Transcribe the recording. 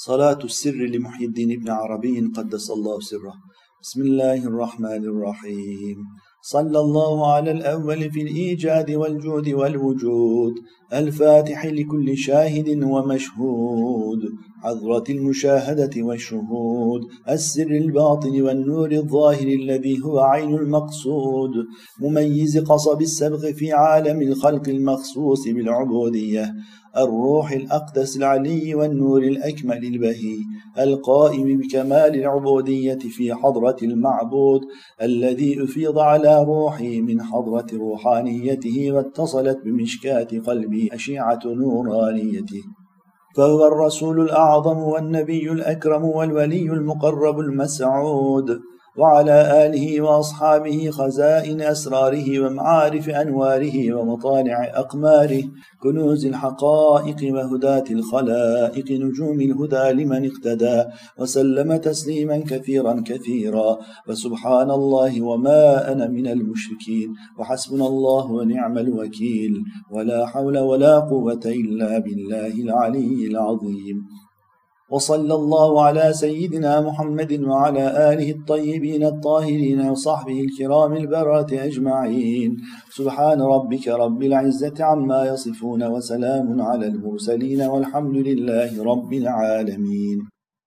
صلاة السر لمحي الدين بن عربي قدس الله سره. بسم الله الرحمن الرحيم. صلى الله على الأول في الإيجاد والجود والوجود. الفاتح لكل شاهد ومشهود. حضرة المشاهدة والشهود. السر الباطن والنور الظاهر الذي هو عين المقصود. مميز قصب السبغ في عالم الخلق المخصوص بالعبودية. الروح الأقدس العلي والنور الأكمل البهي القائم بكمال العبودية في حضرة المعبود الذي أفيض على روحي من حضرة روحانيته واتصلت بمشكاة قلبي أشعة نورانيته. فهو الرسول الأعظم والنبي الأكرم والولي المقرب المسعود. وعلى آله وأصحابه خزائن أسراره ومعارف أنواره ومطالع أقماره كنوز الحقائق وهداة الخلائق نجوم الهدى لمن اقتدى وسلم تسليما كثيرا كثيرا وسبحان الله وما أنا من المشركين وحسبنا الله ونعم الوكيل ولا حول ولا قوة إلا بالله العلي العظيم. وصلى الله على سيدنا محمد وعلى آله الطيبين الطاهرين وصحبه الكرام البررة أجمعين. سبحان ربك رب العزة عما يصفون وسلام على المرسلين والحمد لله رب العالمين.